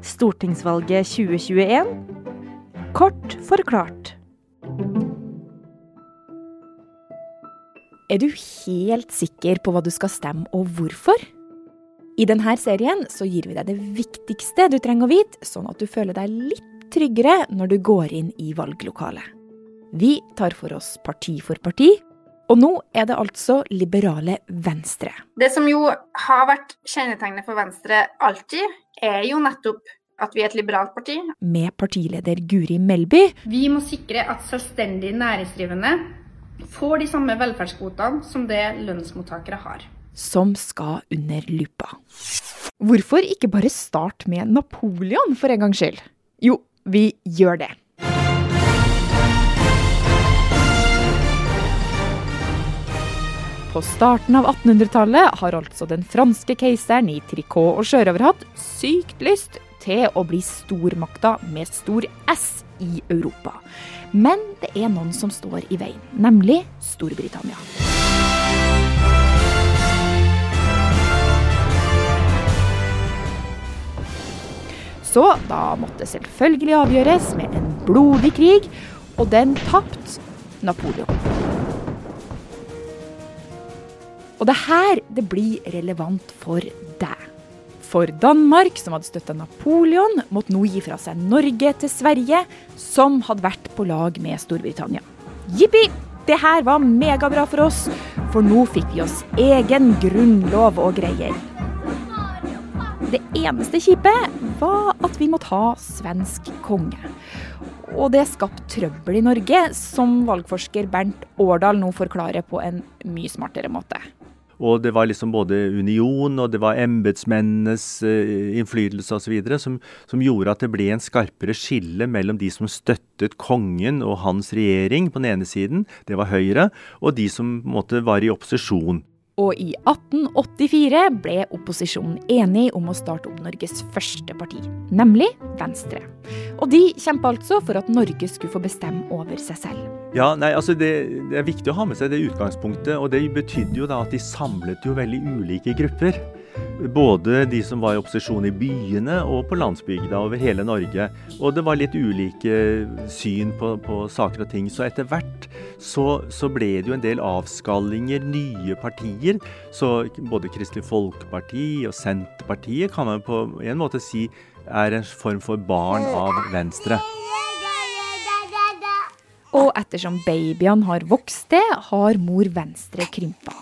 Stortingsvalget 2021 kort forklart. Er du helt sikker på hva du skal stemme og hvorfor? I denne serien så gir vi deg det viktigste du trenger å vite, sånn at du føler deg litt tryggere når du går inn i valglokalet. Vi tar for oss parti for parti, og nå er det altså liberale Venstre. Det som jo har vært kjennetegnet for Venstre alltid, er jo nettopp at vi er et liberalt parti. Med partileder Guri Melby. Vi må sikre at selvstendig næringsdrivende får de samme velferdskvotene som det lønnsmottakere har. Som skal under lupa. Hvorfor ikke bare starte med Napoleon for en gangs skyld? Jo, vi gjør det. På starten av 1800-tallet har altså den franske keiseren i trikot og sjørøverhatt sykt lyst til å bli stormakta med stor S i Europa. Men det er noen som står i veien, nemlig Storbritannia. Så da måtte selvfølgelig avgjøres med en blodig krig, og den tapte Napoleon. Og det her det blir relevant for deg. For Danmark, som hadde støtta Napoleon, måtte nå gi fra seg Norge til Sverige, som hadde vært på lag med Storbritannia. Jippi! Det her var megabra for oss, for nå fikk vi oss egen grunnlov og greier. Det eneste kjipe var at vi måtte ha svensk konge. Og det skapte trøbbel i Norge, som valgforsker Bernt Årdal nå forklarer på en mye smartere måte. Og det var liksom både union og det var embetsmennenes uh, innflytelse osv. Som, som gjorde at det ble en skarpere skille mellom de som støttet kongen og hans regjering på den ene siden, det var Høyre, og de som måtte var i opposisjon. Og i 1884 ble opposisjonen enig om å starte opp Norges første parti, nemlig Venstre. Og de kjempa altså for at Norge skulle få bestemme over seg selv. Ja, nei, altså det, det, er viktig å ha med seg det utgangspunktet. Og det betydde jo da at de samlet jo veldig ulike grupper. Både de som var i opposisjon i byene og på landsbygda over hele Norge. Og det var litt ulike syn på, på saker og ting. Så etter hvert så, så, ble det jo en del avskallinger, nye partier. Så både Kristelig Folkeparti og Senterpartiet kan man på en måte si er en form for barn av Venstre. Og ettersom babyene har vokst til, har mor Venstre krympa.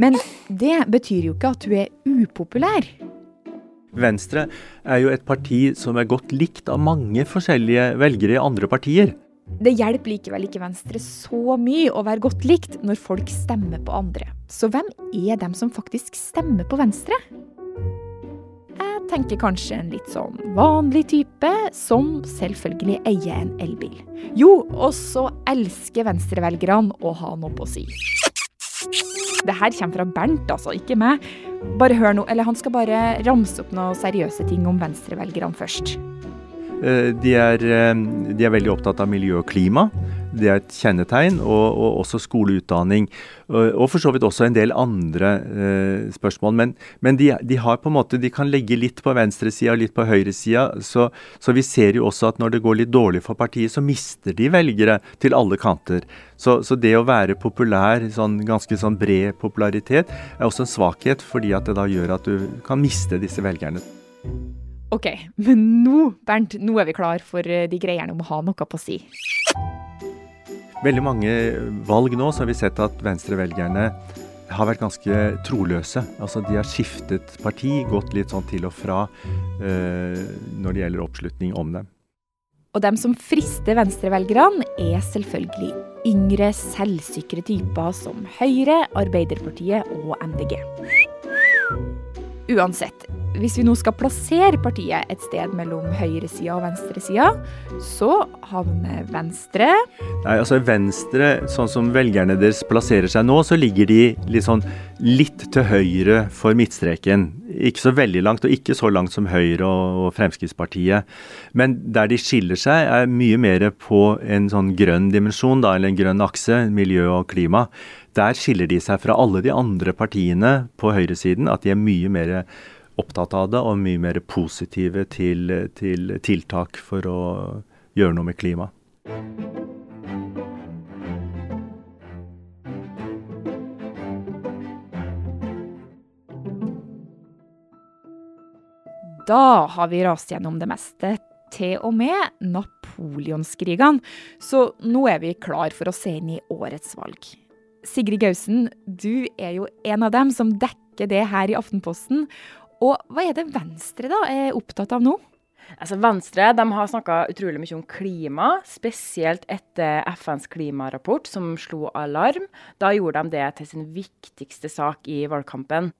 Men det betyr jo ikke at hun er upopulær. Venstre er jo et parti som er godt likt av mange forskjellige velgere i andre partier. Det hjelper likevel ikke Venstre så mye å være godt likt når folk stemmer på andre. Så hvem er dem som faktisk stemmer på Venstre? Tenker kanskje en litt sånn vanlig type, som selvfølgelig eier en elbil. Jo, og så elsker venstrevelgerne å ha noe på si. Det her kommer fra Bernt, altså, ikke meg. Bare hør noe, eller Han skal bare ramse opp noen seriøse ting om venstrevelgerne først. Eh, de er, eh, de er veldig opptatt av miljø og klima. Det er et kjennetegn, og, og også skoleutdanning. Og, og, for så vidt også en del andre eh, spørsmål. Men, men de, de, har på en måte, de kan legge litt på venstresida og litt på høyresida. Så, så vi ser jo også at når det går litt dårlig for partiet, så mister de velgere til alle kanter. Så, så det å være populær, sånn ganske sånn bred popularitet, er også en svakhet, fordi at det da gjør at du kan miste disse velgerne. Ok, men nå, Bernt, nå er vi klar for eh, de greiene om å ha noe på å si veldig mange valg nå så har vi sett at venstrevelgerne har vært ganske troløse. Altså De har skiftet parti, gått litt sånn til og fra uh, når det gjelder oppslutning om dem. Og dem som frister venstrevelgerne, er selvfølgelig yngre, selvsikre typer som Høyre, Arbeiderpartiet og MDG. Uansett, hvis vi nå skal plassere partiet et sted mellom høyresida og venstresida, så havner Venstre Nei, altså Venstre, sånn som velgerne deres plasserer seg nå, så ligger de litt sånn litt til høyre for midtstreken. Ikke så veldig langt, og ikke så langt som Høyre og, Fremskrittspartiet. Men der de skiller seg, er mye mer på en sånn grønn dimensjon, da, eller en grønn akse, miljø og klima. Der skiller de seg fra alle de andre partiene på høyresiden, at de er mye mer opptatt av det og mye mer positive til, til tiltak for å gjøre noe med klimaet. Da har vi rast gjennom det meste, til og med napoleonskrigene. Så nå er vi klar for å se inn i årets valg. Sigrid Gausen, du er jo en av dem som dekker det her i Aftenposten. Og hva er det Venstre da er opptatt av nå? Altså Venstre de har snakka utrolig mye om klima, spesielt etter FNs klimarapport som slo alarm. Da gjorde de det til sin viktigste sak i valgkampen.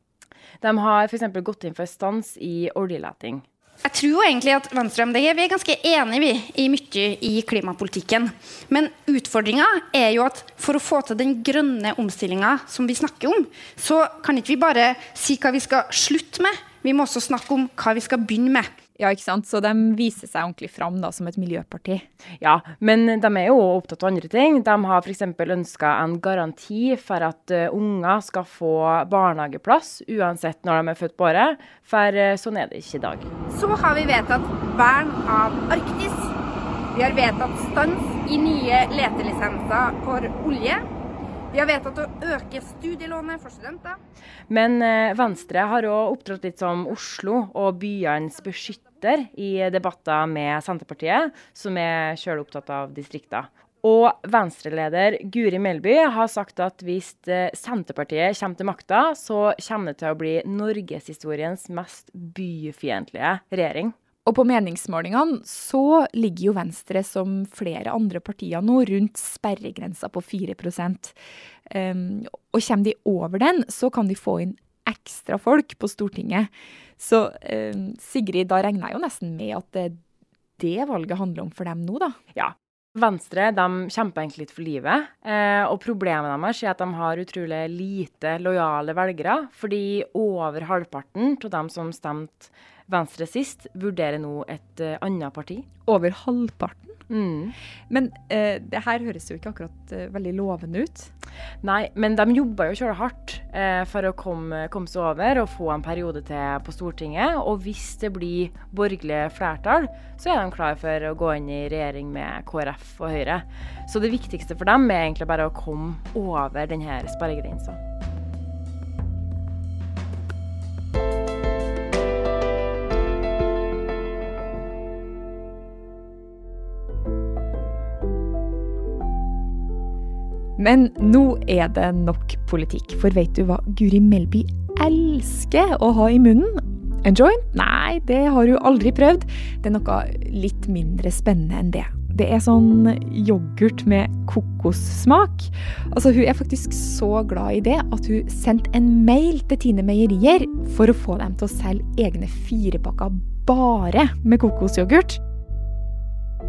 De har f.eks. gått inn for stans i oljeleting. Jeg tror jo egentlig at Venstre og MDG vi er ganske enige vi, i mye i klimapolitikken. Men utfordringa er jo at for å få til den grønne omstillinga som vi snakker om, så kan ikke vi bare si hva vi skal slutte med. Vi må også snakke om hva vi skal begynne med. Ja, ikke sant? Så de viser seg ordentlig fram da, som et miljøparti. Ja, men de er jo opptatt av andre ting. De har f.eks. ønska en garanti for at uh, unger skal få barnehageplass uansett når de er født på året, for uh, sånn er det ikke i dag. Så har vi vedtatt vern av Arktis. Vi har vedtatt stans i nye letelisenser for olje. Vi har vedtatt å øke studielånet for studenter. Men uh, Venstre har òg opptrådt litt som Oslo og byenes beskytter i debatter med Senterpartiet, som er sjøl opptatt av distrikter. Og Venstre-leder Guri Melby har sagt at hvis eh, Senterpartiet kommer til makta, så kommer det til å bli norgeshistoriens mest byfiendtlige regjering. Og på meningsmålingene så ligger jo Venstre, som flere andre partier nå, rundt sperregrensa på 4 um, Og kommer de over den, så kan de få inn ekstra folk på Stortinget. Så um, Sigrid, da regner jeg jo nesten med at det det valget handler om for dem nå, da? Ja. Venstre de kjemper egentlig litt for livet. Eh, og problemet deres er at de har utrolig lite lojale velgere. Fordi over halvparten av dem som stemte Venstre sist, vurderer nå et uh, annet parti. Over halvparten? Mm. Men uh, det her høres jo ikke akkurat uh, veldig lovende ut. Nei, men de jobber jo kjølig hardt eh, for å komme, komme, seg over og få en periode til på Stortinget. Og hvis det blir borgerlig flertall, så er de klar for å gå inn i regjering med KrF og Høyre. Så det viktigste for dem er egentlig bare å komme over denne sperregrensa. Men nå er det nok politikk, for vet du hva Guri Melby elsker å ha i munnen? En joint? Nei, det har hun aldri prøvd. Det er noe litt mindre spennende enn det. Det er sånn yoghurt med kokossmak. Altså, Hun er faktisk så glad i det at hun sendte en mail til Tine Meierier for å få dem til å selge egne firepakker bare med kokosyoghurt.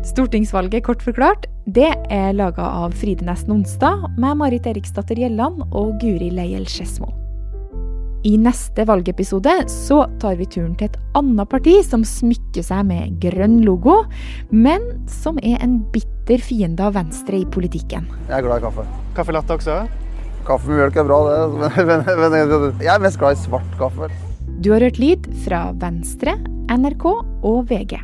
Stortingsvalget kort forklart, det er laga av Fride Nesten Onsdag med Marit Eriksdatter Gjelland og Guri Leiel Skedsmo. I neste valgepisode så tar vi turen til et annet parti som smykker seg med grønn logo, men som er en bitter fiende av Venstre i politikken. Jeg er glad i kaffe. Kaffe latte også? Kaffe med mjølk er bra, det. Men, men, men jeg er mest glad i svart kaffe. Du har hørt lyd fra Venstre, NRK og VG.